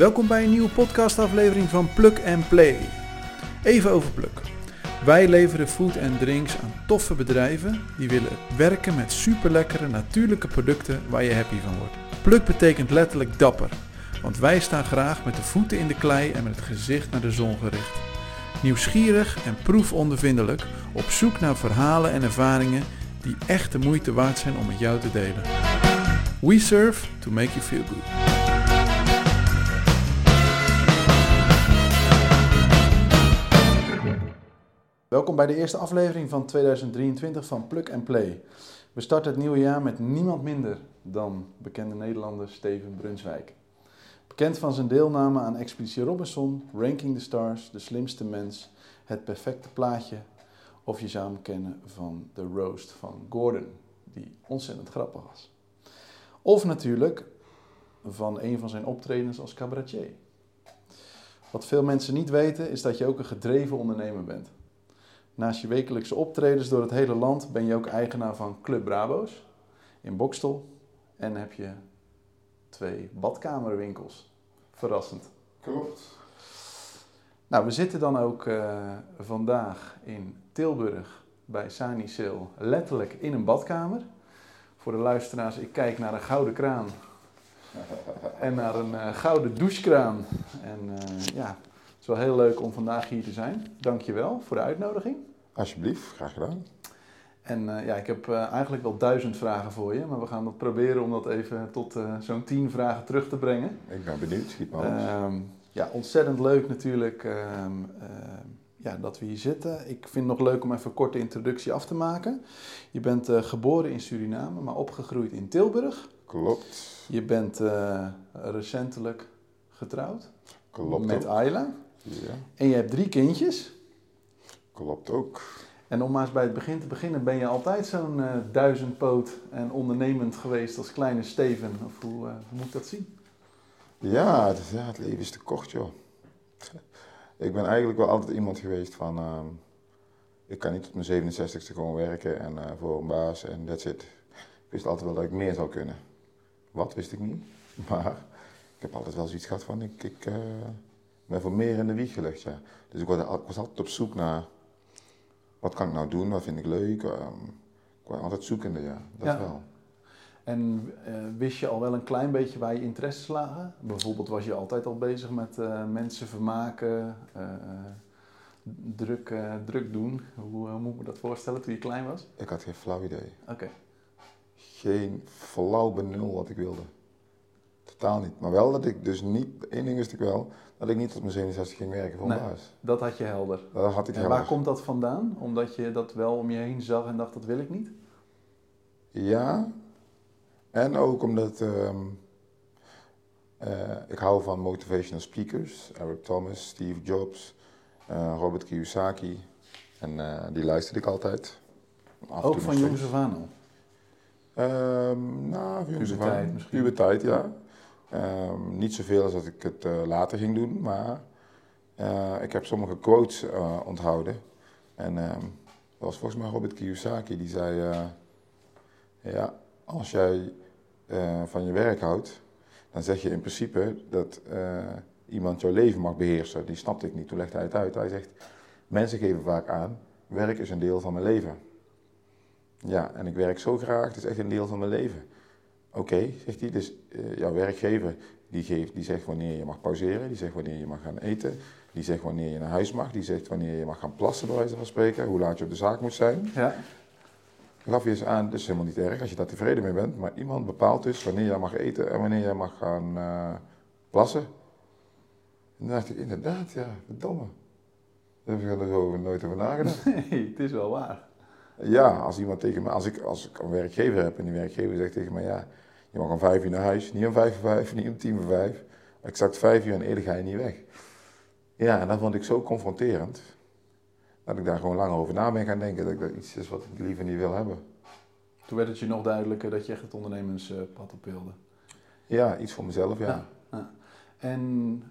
Welkom bij een nieuwe podcastaflevering van Plug and Play. Even over Plug. Wij leveren food en drinks aan toffe bedrijven die willen werken met superlekkere natuurlijke producten waar je happy van wordt. Plug betekent letterlijk dapper, want wij staan graag met de voeten in de klei en met het gezicht naar de zon gericht. Nieuwsgierig en proefondervindelijk op zoek naar verhalen en ervaringen die echt de moeite waard zijn om met jou te delen. We serve to make you feel good. Welkom bij de eerste aflevering van 2023 van Plug Play. We starten het nieuwe jaar met niemand minder dan bekende Nederlander Steven Brunswijk. Bekend van zijn deelname aan Expeditie Robinson, Ranking the Stars, De Slimste Mens, Het Perfecte Plaatje of je zou hem kennen van The Roast van Gordon, die ontzettend grappig was. Of natuurlijk van een van zijn optredens als cabaretier. Wat veel mensen niet weten is dat je ook een gedreven ondernemer bent. Naast je wekelijkse optredens door het hele land ben je ook eigenaar van Club Brabo's in Bokstel. En heb je twee badkamerwinkels. Verrassend. Klopt. Nou, we zitten dan ook uh, vandaag in Tilburg bij Sani Sale. Letterlijk in een badkamer. Voor de luisteraars, ik kijk naar een gouden kraan. en naar een uh, gouden douchekraan. En uh, ja, wel heel leuk om vandaag hier te zijn. Dankjewel voor de uitnodiging. Alsjeblieft, graag gedaan. En uh, ja, ik heb uh, eigenlijk wel duizend vragen voor je, maar we gaan dat proberen om dat even tot uh, zo'n tien vragen terug te brengen. Ik ben benieuwd, schiet maar um, Ja, ontzettend leuk natuurlijk um, ja, dat we hier zitten. Ik vind het nog leuk om even een korte introductie af te maken. Je bent geboren in Suriname, maar opgegroeid in Tilburg. Klopt. Je bent recentelijk getrouwd. Klopt Met. Ayla. Ja, En je hebt drie kindjes. klopt ook. En om maar eens bij het begin te beginnen, ben je altijd zo'n eh, duizendpoot en ondernemend geweest als kleine Steven? Of hoe, eh, hoe moet ik dat zien? Ja het, ja, het leven is te kort, joh. Ik ben eigenlijk wel altijd iemand geweest van... ehm, ik kan niet tot mijn 67ste gewoon werken en eh, voor een baas en that's it. Ik wist altijd wel dat ik meer zou kunnen. Wat wist ik niet, maar ik heb altijd wel zoiets gehad van... Ik, ik ben voor meer in de wieg gelegd, ja. Dus ik was, altijd op zoek naar... Wat kan ik nou doen? Wat vind ik leuk? Ehm, ik was altijd zoekende, ja. Dat Ja. wel. En eh, wist je al wel een klein beetje waar je interesses lagen? Bijvoorbeeld was je altijd al bezig met eh, mensen vermaken, eh, druk, druk doen. Hoe moet ik me dat voorstellen toen je klein was? Ik had geen flauw idee. Oké. geen flauw benul wat ik wilde. Totaal niet. Maar wel dat ik dus niet, één ding wist ik wel, dat ik niet tot mijn 67 ging werken voor Nee. baas. Dat had je helder. Dat had ik En helder. waar komt dat vandaan? Omdat je dat wel om je heen zag en dacht, dat wil ik niet? Ja, en ook omdat ehm, eh, ik hou van motivational speakers. Eric Thomas, Steve Jobs, eh, Robert Kiyosaki. En eh, die luisterde ik altijd. Af Ook van jongs steeds. af aan al. Ehm nou, voor jongens af Puberteit aan. misschien. Puberteit, ja. Ehm, niet zoveel als dat ik het eh, later ging doen, maar eh, ik heb sommige quotes eh, onthouden. En ehm, dat was volgens mij Robert Kiyosaki, die zei, ja, als jij van je werk houdt, dan zeg je in principe dat iemand jouw leven mag beheersen. Die snapte ik niet, toen legde hij het uit. Hij zegt, mensen geven vaak aan, werk is een deel van mijn leven. Ja, en ik werk zo graag, het is echt een deel van mijn leven. Oké, zegt hij, dus eh, jouw werkgever die, geeft, die zegt wanneer je mag pauzeren, die zegt wanneer je mag gaan eten, die zegt wanneer je naar huis mag, die zegt wanneer je mag gaan plassen, bij wijze van spreken, hoe laat je op de zaak moet zijn. Ja. Gaf je eens aan, dat is helemaal niet erg als je daar tevreden mee bent, maar iemand bepaalt dus wanneer je mag eten en wanneer je mag gaan eh, plassen. En toen dacht ik, inderdaad, ja, verdomme. Daar heb ik er nooit over nagedacht. Nee, het is wel waar. Ja, als iemand tegen me, als ik, als ik een werkgever heb en die werkgever zegt tegen me, ja, je mag om vijf uur naar huis, niet om vijf voor vijf, niet om tien voor vijf, exact vijf uur en eerder ga je niet weg. Ja, en dat vond ik zo confronterend, dat ik daar gewoon lang over na ben gaan denken, dat ik dat iets is wat ik liever niet wil hebben. Toen werd het je nog duidelijker dat je echt het ondernemerspad op wilde. Ja, iets voor mezelf, ja. Ja. Ja. En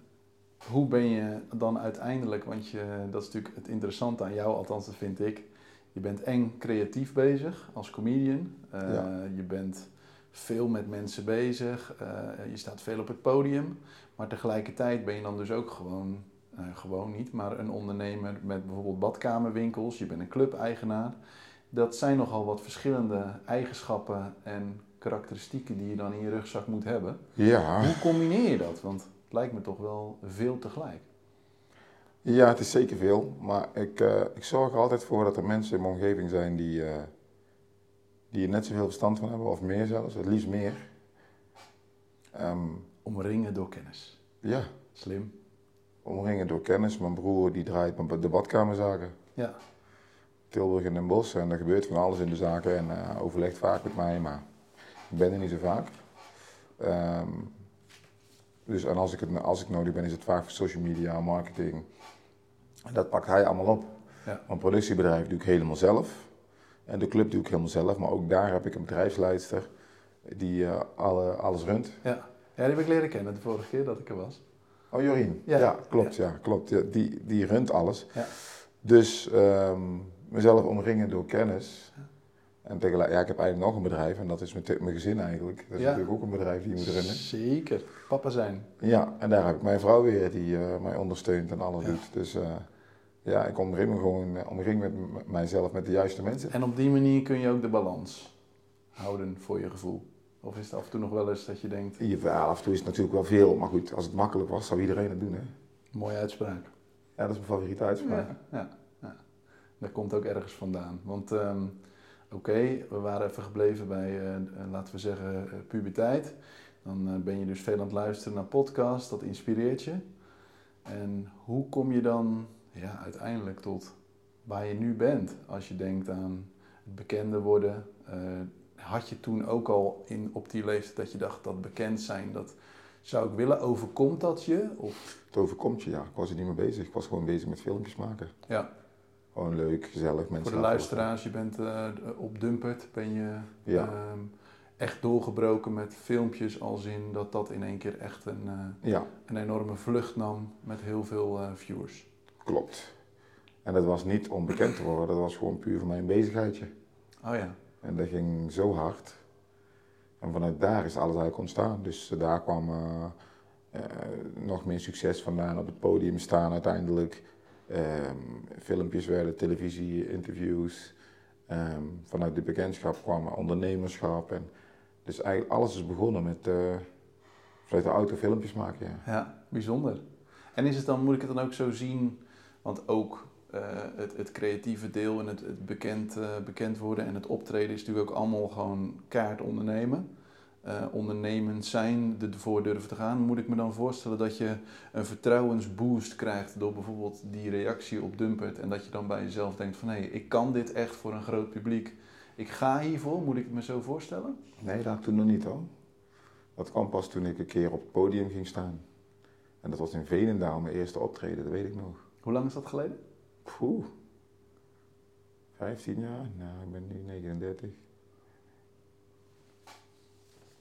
hoe ben je dan uiteindelijk, want je, dat is natuurlijk het interessante aan jou, althans dat vind ik. Je bent eng creatief bezig als comedian. Eh, Ja. Je bent veel met mensen bezig. eh, je staat veel op het podium. Maar tegelijkertijd ben je dan dus ook gewoon, eh, gewoon niet, maar een ondernemer met bijvoorbeeld badkamerwinkels. Je bent een clubeigenaar. Dat zijn nogal wat verschillende eigenschappen en karakteristieken die je dan in je rugzak moet hebben. Ja, Hoe combineer je dat? Want het lijkt me toch wel veel tegelijk. Ja, het is zeker veel. Maar ik, eh, ik zorg er altijd voor dat er mensen in mijn omgeving zijn die, eh, die er net zoveel verstand van hebben, of meer zelfs, het liefst meer. Ehm, Omringen door kennis. ja, Slim. omringen door kennis. Mijn broer die draait mijn- de badkamerzaken. Ja. Tilburg en Den Bosch. En er gebeurt van alles in de zaken en eh, overlegt vaak met mij, maar ik ben er niet zo vaak. Ehm, dus en als ik, het, als ik nodig ben, is het vaak voor social media, marketing. En dat pakt hij allemaal op. Ja. Mijn productiebedrijf doe ik helemaal zelf. En de club doe ik helemaal zelf. Maar ook daar heb ik een bedrijfsleidster die eh, alle, alles runt. Ja. ja, die heb ik leren kennen de vorige keer dat ik er was. Oh, Jorien. Ja. Ja, klopt. Ja. klopt. Ja, die, die runt alles. Ja. Dus ehm, mezelf omringen door kennis. En tegelijk, ja, ik heb eigenlijk nog een bedrijf en dat is mijn, mijn gezin eigenlijk. Dat is Ja. natuurlijk ook een bedrijf die je moet runnen. Zeker. Papa zijn. Ja, en daar heb ik mijn vrouw weer die eh, mij ondersteunt en alles Ja. doet. Dus eh, ja, ik omring me gewoon eh, omring met mijzelf met de juiste mensen. En op die manier kun je ook de balans houden voor je gevoel. Of is het af en toe nog wel eens dat je denkt, Ja, af en toe is het natuurlijk wel veel, maar goed, als het makkelijk was, zou iedereen het doen. Hè? mooie uitspraak. Ja, dat is mijn favoriete uitspraak. Ja, ja, ja. Dat komt ook ergens vandaan. Want ehm, oké, we waren even gebleven bij, eh, eh, laten we zeggen, eh, puberteit. Dan ben je dus veel aan het luisteren naar podcasts, dat inspireert je. En hoe kom je dan ja, uiteindelijk tot waar je nu bent? Als je denkt aan het bekender worden. had je toen ook al in, op die leeftijd dat je dacht dat bekend zijn, dat zou ik willen, overkomt dat je? Of, Het overkomt je, ja. Ik was er niet mee bezig. Ik was gewoon bezig met filmpjes maken. ja. Gewoon leuk, gezellig, mensen Voor de luisteraars, je bent eh, op Dumpert, ben je Ja. ehm, echt doorgebroken met filmpjes als in dat dat in één keer echt een, eh. Ja, een enorme vlucht nam met heel veel eh, viewers. klopt. En dat was niet om bekend te worden, dat was gewoon puur voor mij een bezigheidje. Oh ja, En dat ging zo hard. En vanuit daar is alles eigenlijk ontstaan. Dus daar kwam nog meer succes vandaan op het podium staan uiteindelijk. Ehm, filmpjes werden, televisie, interviews. Ehm, vanuit de bekendschap kwam ondernemerschap. En dus eigenlijk alles is begonnen met eh, vanuit de auto filmpjes maken. Ja. bijzonder. En is het dan, moet ik het dan ook zo zien, want ook eh, het, het creatieve deel en het, het bekend, eh, bekend worden en het optreden is natuurlijk ook allemaal gewoon kaart ondernemen. Eh, ondernemend zijn, ervoor durven te gaan. Moet ik me dan voorstellen dat je een vertrouwensboost krijgt door bijvoorbeeld die reactie op Dumpert en dat je dan bij jezelf denkt van hé, ik kan dit echt voor een groot publiek. Ik ga hiervoor, moet ik het me zo voorstellen? Nee, dat toen nog niet hoor. Dat kwam pas toen ik een keer op het podium ging staan. En dat was in Veenendaal, mijn eerste optreden, dat weet ik nog. Hoe lang is dat geleden? Poeh. 15 jaar? Nou, ik ben nu 39.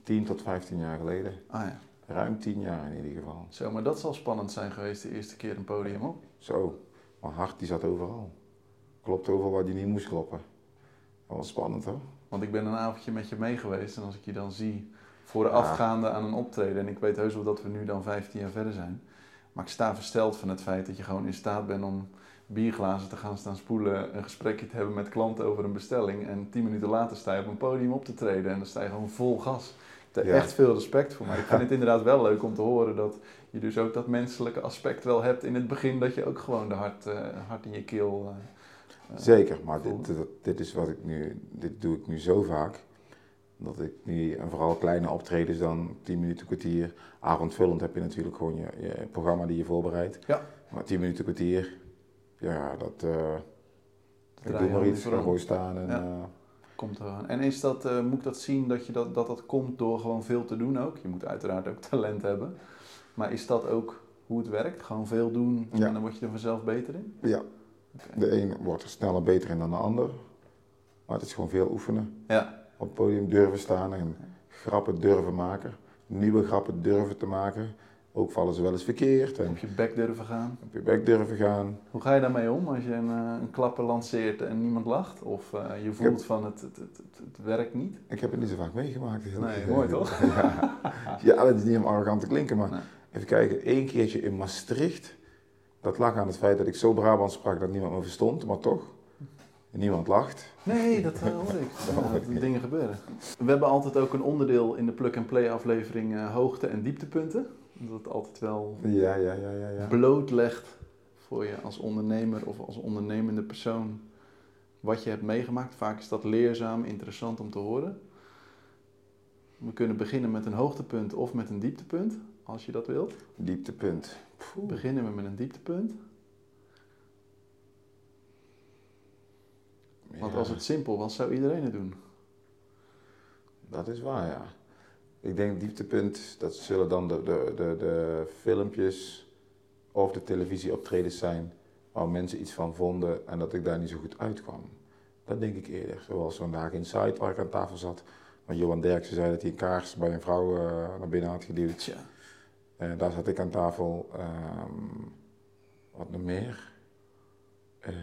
10 tot 15 jaar geleden. Ah ja, Ruim 10 jaar in ieder geval. zo, maar dat zal spannend zijn geweest de eerste keer een podium op. Zo, mijn hart die zat overal. Klopt overal waar die niet moest kloppen. Dat was spannend hoor. Want ik ben een avondje met je mee geweest en als ik je dan zie voorafgaande aan een optreden, en ik weet heus wel dat we nu dan 15 jaar verder zijn, maar ik sta versteld van het feit dat je gewoon in staat bent om bierglazen te gaan staan spoelen, een gesprekje te hebben met klanten over een bestelling en 10 minuten later sta je op een podium op te treden en dan sta je gewoon vol gas. Er Ja. echt veel respect voor, maar ik vind het inderdaad wel leuk om te horen dat je dus ook dat menselijke aspect wel hebt in het begin, dat je ook gewoon de hart, eh, hart in je keel... eh, Zeker, maar dit, dit, dit is wat ik nu, dit doe ik nu zo vaak. Dat ik nu, en vooral kleine optredens dan, 10 minuten, kwartier. Avondvullend heb je natuurlijk gewoon je, je programma die je voorbereidt. Ja. Maar 10 minuten, kwartier, ja, dat. eh ik doe maar iets, ga gewoon staan. En, Ja. Komt eraan. En is dat, eh, moet ik dat zien dat, je dat, dat dat komt door gewoon veel te doen ook? Je moet uiteraard ook talent hebben. Maar is dat ook hoe het werkt? Gewoon veel doen Ja. en dan word je er vanzelf beter in? ja, de een wordt er sneller beter in dan de ander. Maar het is gewoon veel oefenen. Ja, Op het podium durven staan en grappen durven maken. Nieuwe grappen durven te maken. Ook vallen ze wel eens verkeerd. En Op je bek durven gaan. op je bek durven gaan. Hoe ga je daarmee om als je een, eh, een klapper lanceert en niemand lacht? Of eh, je voelt van het, het, het, het, werkt niet? Ik heb het niet zo vaak meegemaakt. heel Nee, mooi toch? Ja. ja, dat is niet om arrogant te klinken, maar Nee. even kijken. Eén keertje in Maastricht. Dat lag aan het feit dat ik zo Brabant sprak dat niemand me verstond, maar toch. Niemand lacht. Nee, dat eh, hoor ik. Dat Ja, dingen gebeuren. We hebben altijd ook een onderdeel in de plug-and-play aflevering eh, hoogte- en dieptepunten. Dat het altijd wel Ja, ja, ja, ja. ja. blootlegt voor je als ondernemer of als ondernemende persoon wat je hebt meegemaakt. Vaak is dat leerzaam, interessant om te horen. We kunnen beginnen met een hoogtepunt of met een dieptepunt, als je dat wilt. Dieptepunt. Poeh. Beginnen we met een dieptepunt. Want Ja, als het simpel was, zou iedereen het doen. Dat is waar, ja. Ik denk dieptepunt, dat zullen dan de, de, de, de filmpjes of de televisieoptredens zijn waar mensen iets van vonden en dat ik daar niet zo goed uitkwam. Dat denk ik eerder. Zoals vandaag in Site waar ik aan tafel zat. Want Johan Derksen zei dat hij een kaars bij een vrouw eh, naar binnen had geduwd. Tja, Eh, daar zat ik aan tafel. Ehm, wat nog meer? Eh,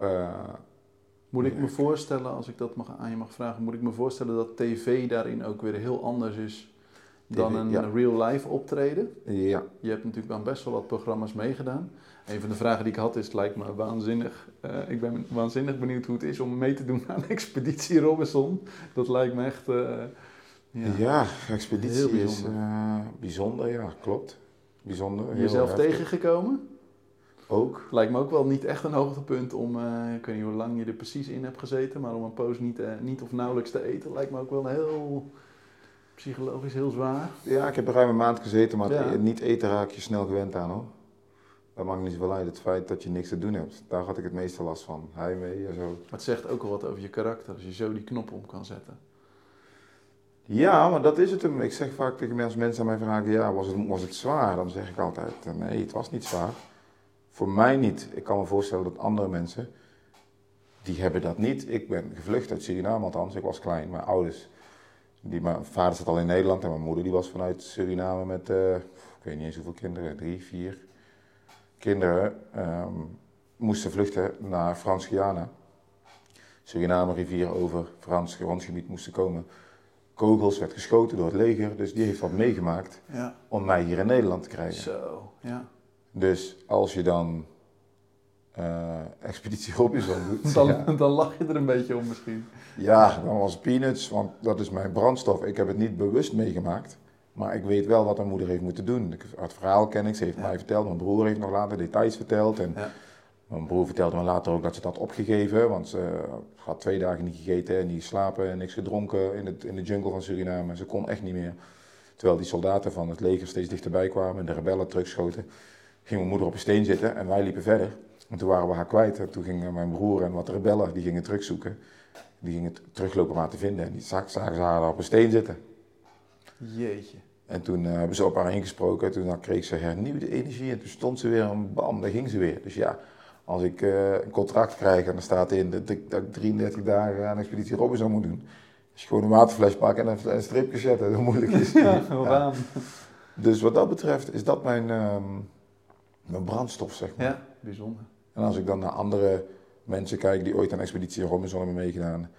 eh, moet ik me voorstellen, als ik dat mag, aan je mag vragen, moet ik me voorstellen dat tv daarin ook weer heel anders is dan een ja. real-life optreden? ja, Je hebt natuurlijk aan best wel wat programma's meegedaan. Een van de vragen die ik had is, het lijkt me waanzinnig. eh, ik ben waanzinnig benieuwd hoe het is om mee te doen aan Expeditie Robinson. Dat lijkt me echt... eh, ja. ja. expeditie Heel is bijzonder. bijzonder, ja, klopt. Bijzonder. Jezelf heftig. tegengekomen? Ook. Lijkt me ook wel niet echt een hoogtepunt om, eh, ik weet niet hoe lang je er precies in hebt gezeten, maar om een poos niet, eh, niet of nauwelijks te eten, lijkt me ook wel heel psychologisch heel zwaar. Ja, ik heb er ruim een maand gezeten, maar Ja. niet eten raak je snel gewend aan hoor. Dat maakt niet zoveel uit, het feit dat je niks te doen hebt. Daar had ik het meeste last van. Heimwee en zo. Maar het zegt ook wel wat over je karakter, als je zo die knop om kan zetten. Ja, maar dat is het hem. Ik zeg vaak tegen mensen, als mensen aan mij vragen, ja, was het, was het zwaar? Dan zeg ik altijd, eh, nee, het was niet zwaar. Voor mij niet. Ik kan me voorstellen dat andere mensen, die hebben dat niet. Ik ben gevlucht uit Suriname althans, ik was klein. Mijn ouders, die, mijn vader zat al in Nederland en mijn moeder die was vanuit Suriname met, eh, ik weet niet eens hoeveel kinderen, drie, vier kinderen. ehm, moesten vluchten naar Frans-Guyana. Suriname rivier over Frans grondgebied moesten komen kogels, werd geschoten door het leger. Dus die heeft wat meegemaakt Ja, om mij hier in Nederland te krijgen. zo, ja. Dus als je dan eh, Expeditie Robinson doet, Dan, ja, dan lach je er een beetje om misschien. ja, dan was peanuts, want dat is mijn brandstof. Ik heb het niet bewust meegemaakt, maar ik weet wel wat mijn moeder heeft moeten doen. Het verhaal ken ik, ze heeft Ja. mij verteld, mijn broer heeft nog later details verteld. En Ja. Mijn broer vertelde me later ook dat ze dat had opgegeven, want ze had twee dagen niet gegeten en niet geslapen en niks gedronken in, het, in de jungle van Suriname. Ze kon echt niet meer. Terwijl die soldaten van het leger steeds dichterbij kwamen en de rebellen terugschoten, ging mijn moeder op een steen zitten en wij liepen verder. En toen waren we haar kwijt en toen gingen mijn broer en wat rebellen, die gingen terugzoeken. Die gingen teruglopen om haar te vinden en die zag- zagen ze haar op een steen zitten. Jeetje. En toen eh, hebben ze op haar ingesproken. Toen dan kreeg ze hernieuwde energie. En toen stond ze weer en bam, daar ging ze weer. Dus ja, als ik eh, een contract krijg en er staat in dat ik, dat ik 33 dagen aan Expeditie Robinson moet doen. Als je gewoon een waterfles pakt en een, een stripje zetten, hoe moeilijk is? Ja, gaan. Dus wat dat betreft is dat mijn, ehm, mijn brandstof, zeg maar. Ja, bijzonder. En als ik dan naar andere mensen kijk die ooit aan Expeditie Robinson hebben meegedaan.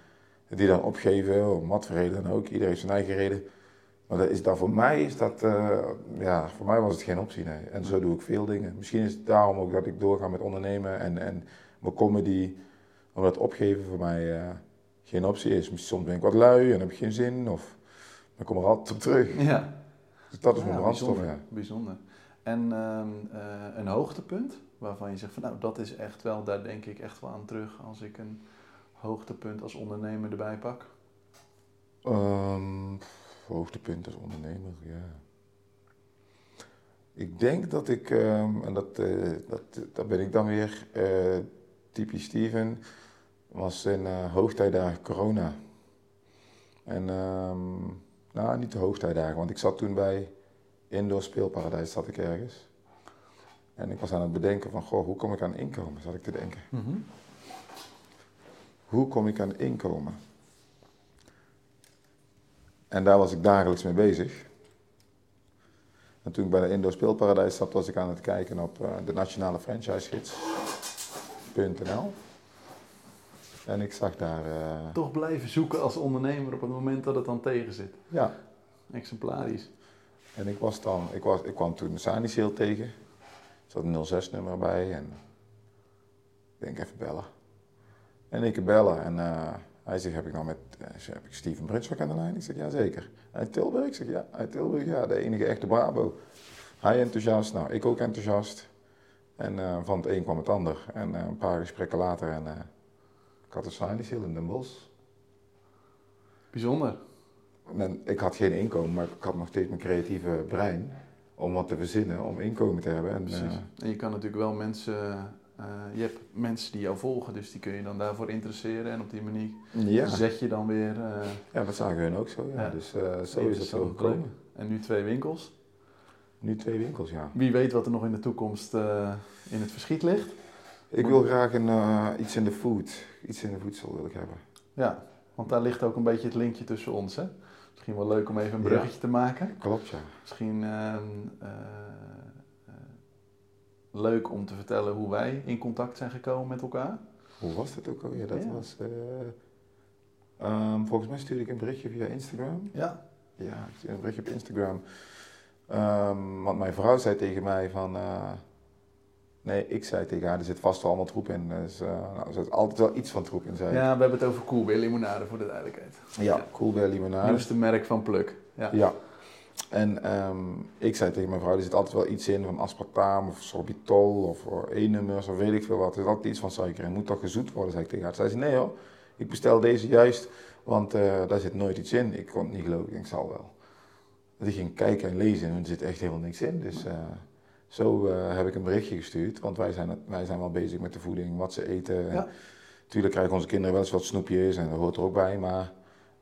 Die dan opgeven, om wat voor reden dan ook. Iedereen heeft zijn eigen reden. Maar dat is dan voor mij is dat, eh, ja, voor mij was het geen optie. Nee. En zo doe ik veel dingen. Misschien is het daarom ook dat ik doorga met ondernemen en, en mijn comedy. Omdat opgeven voor mij eh, geen optie is. Soms ben ik wat lui en heb ik geen zin. Of ik kom er altijd op terug. Ja, Dus dat is Ja, mijn brandstof. bijzonder. Ja. bijzonder. En ehm, eh, een hoogtepunt waarvan je zegt van nou, dat is echt wel, daar denk ik echt wel aan terug als ik een hoogtepunt als ondernemer erbij pak. Ehm, hoogtepunt als ondernemer, ja. Ik denk dat ik, ehm, en dat, eh, dat, dat ben ik dan weer, eh, typisch Steven, was in eh hoogtijdagen corona. En, nou, niet de hoogtijdagen, want ik zat toen bij Indoor Speelparadijs, zat ik ergens. En ik was aan het bedenken van, goh, hoe kom ik aan inkomen, zat ik te denken. Hoe kom ik aan inkomen? En daar was ik dagelijks mee bezig. En toen ik bij de Indo Speelparadijs zat, was ik aan het kijken op uh, de nationale franchisegids.nl. En ik zag daar... Uh, Toch blijven zoeken als ondernemer op het moment dat het dan tegen zit. Ja. Exemplarisch. En ik was dan, ik, was, ik kwam toen Saniseel tegen. Er zat een 06-nummer bij en ik denk even bellen. En ik bellen en uh, hij zegt, heb ik nou met uh, heb ik Steven Brunswijk aan de lijn? Ik zeg, ja zeker. Uit Tilburg? Ik zeg, ja, uit Tilburg, ja, de enige echte Brabo. Hij enthousiast, nou ik ook enthousiast. En uh, van het een kwam het ander. En een paar gesprekken later en ik had een Saniseel in Den Bosch. Bijzonder. Ik had geen inkomen, maar ik had nog steeds mijn creatieve brein om wat te verzinnen, om inkomen te hebben. En, Precies. en je kan natuurlijk wel mensen uh, je hebt mensen die jou volgen, dus die kun je dan daarvoor interesseren. En op die manier ja. zet je dan weer. Uh, ja, dat zagen hun ook zo. Ja. ja. Dus uh, zo is het zo gekomen. En nu twee winkels. Nu twee winkels, ja. Wie weet wat er nog in de toekomst in het verschiet ligt. Ik wil graag een, iets in de food, iets in de voedsel wil ik hebben. Ja, want daar ligt ook een beetje het linkje tussen ons, hè? Misschien wel leuk om even een bruggetje te maken. Klopt, ja. Misschien ehm, leuk om te vertellen hoe wij in contact zijn gekomen met elkaar. Hoe was dat ook alweer? Dat was. Uh, um, volgens mij stuurde ik een berichtje via Instagram. Ja. Ja, ik stuurde een berichtje op Instagram. Um, want mijn vrouw zei tegen mij van. Uh, nee, ik zei tegen haar, er zit vast wel allemaal troep in. Dus uh, nou, er zit altijd wel iets van troep in, zei Ja, we hebben het over Coolbeer limonade voor de duidelijkheid. Ja, ja. Coolbeer limonade. Nieuwste merk van Pluk. Ja. ja. En um, ik zei tegen mijn vrouw, er zit altijd wel iets in van aspartaam of sorbitol of E-nummers of weet ik veel wat. Er is altijd iets van suiker in. Moet toch gezoet worden, zei ik tegen haar. Zei ze, nee hoor, ik bestel deze juist, want uh, daar zit nooit iets in. Ik kon het niet geloven, ik denk, zal wel. Dus ik ging kijken en lezen en er zit echt helemaal niks in. Dus uh, zo uh, heb ik een berichtje gestuurd, want wij zijn, wij zijn wel bezig met de voeding, wat ze eten. Ja. Tuurlijk krijgen onze kinderen wel eens wat snoepjes en dat hoort er ook bij, maar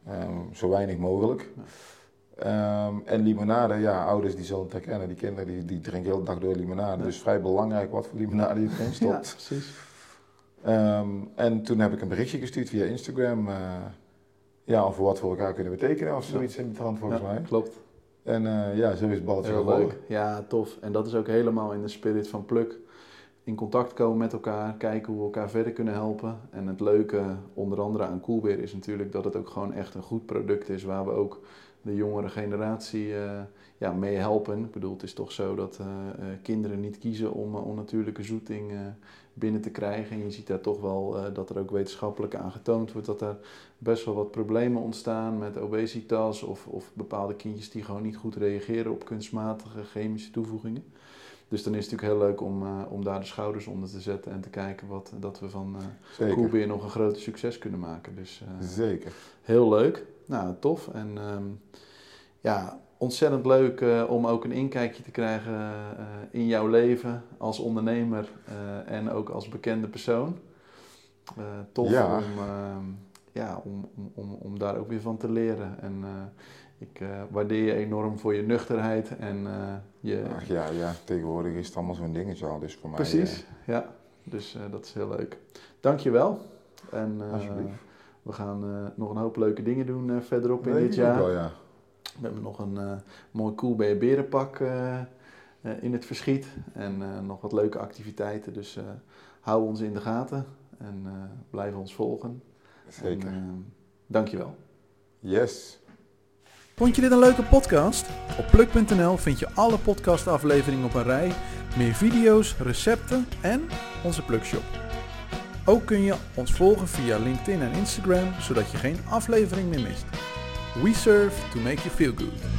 um, zo weinig mogelijk. Ja. Um, en limonade, ja, ouders die zullen het herkennen. Die kinderen die, die drinken de hele dag door limonade. Ja. Dus vrij belangrijk wat voor limonade je erin stopt. Ja, precies. Um, en toen heb ik een berichtje gestuurd via Instagram. Uh, ja, of we wat voor elkaar kunnen betekenen of zoiets in die trant volgens ja, mij. klopt. En uh, ja, zo is het balletje Heel leuk. Ja, tof. En dat is ook helemaal in de spirit van Pluk. In contact komen met elkaar, kijken hoe we elkaar verder kunnen helpen. En het leuke, onder andere aan Coolbeer, is natuurlijk dat het ook gewoon echt een goed product is waar we ook de jongere generatie uh, ja, mee helpen. Ik bedoel, het is toch zo dat uh, uh, kinderen niet kiezen om onnatuurlijke zoeting binnen te krijgen. En je ziet daar toch wel dat er ook wetenschappelijk aan getoond wordt dat er best wel wat problemen ontstaan met obesitas of, of bepaalde kindjes die gewoon niet goed reageren op kunstmatige chemische toevoegingen. Dus dan is het natuurlijk heel leuk om, uh, om daar de schouders onder te zetten en te kijken wat, dat we van uh, Coolbeer nog een groter succes kunnen maken. Dus, uh, Zeker. Heel leuk. Nou, tof. En um, ja, ontzettend leuk om ook een inkijkje te krijgen in jouw leven als ondernemer en ook als bekende persoon. tof ja. om, ja, om, om, om, om daar ook weer van te leren. En ik uh, waardeer je enorm voor je nuchterheid en uh, je... Ach ja, ja, tegenwoordig is het allemaal zo'n dingetje al, dus voor Precies, mij... Precies, uh... ja. Dus dat is heel leuk. Dankjewel. En we gaan nog een hoop leuke dingen doen verderop in nee, dit jaar. Wel, ja. We hebben nog een mooi cool berenpak in het verschiet. En nog wat leuke activiteiten, dus hou ons in de gaten en blijf ons volgen. Zeker. En, dankjewel. Yes. Vond je dit een leuke podcast? Op pluk.nl vind je alle podcastafleveringen op een rij, meer video's, recepten en onze Plukshop. Ook kun je ons volgen via LinkedIn en Instagram, zodat je geen aflevering meer mist. We serve to make you feel good.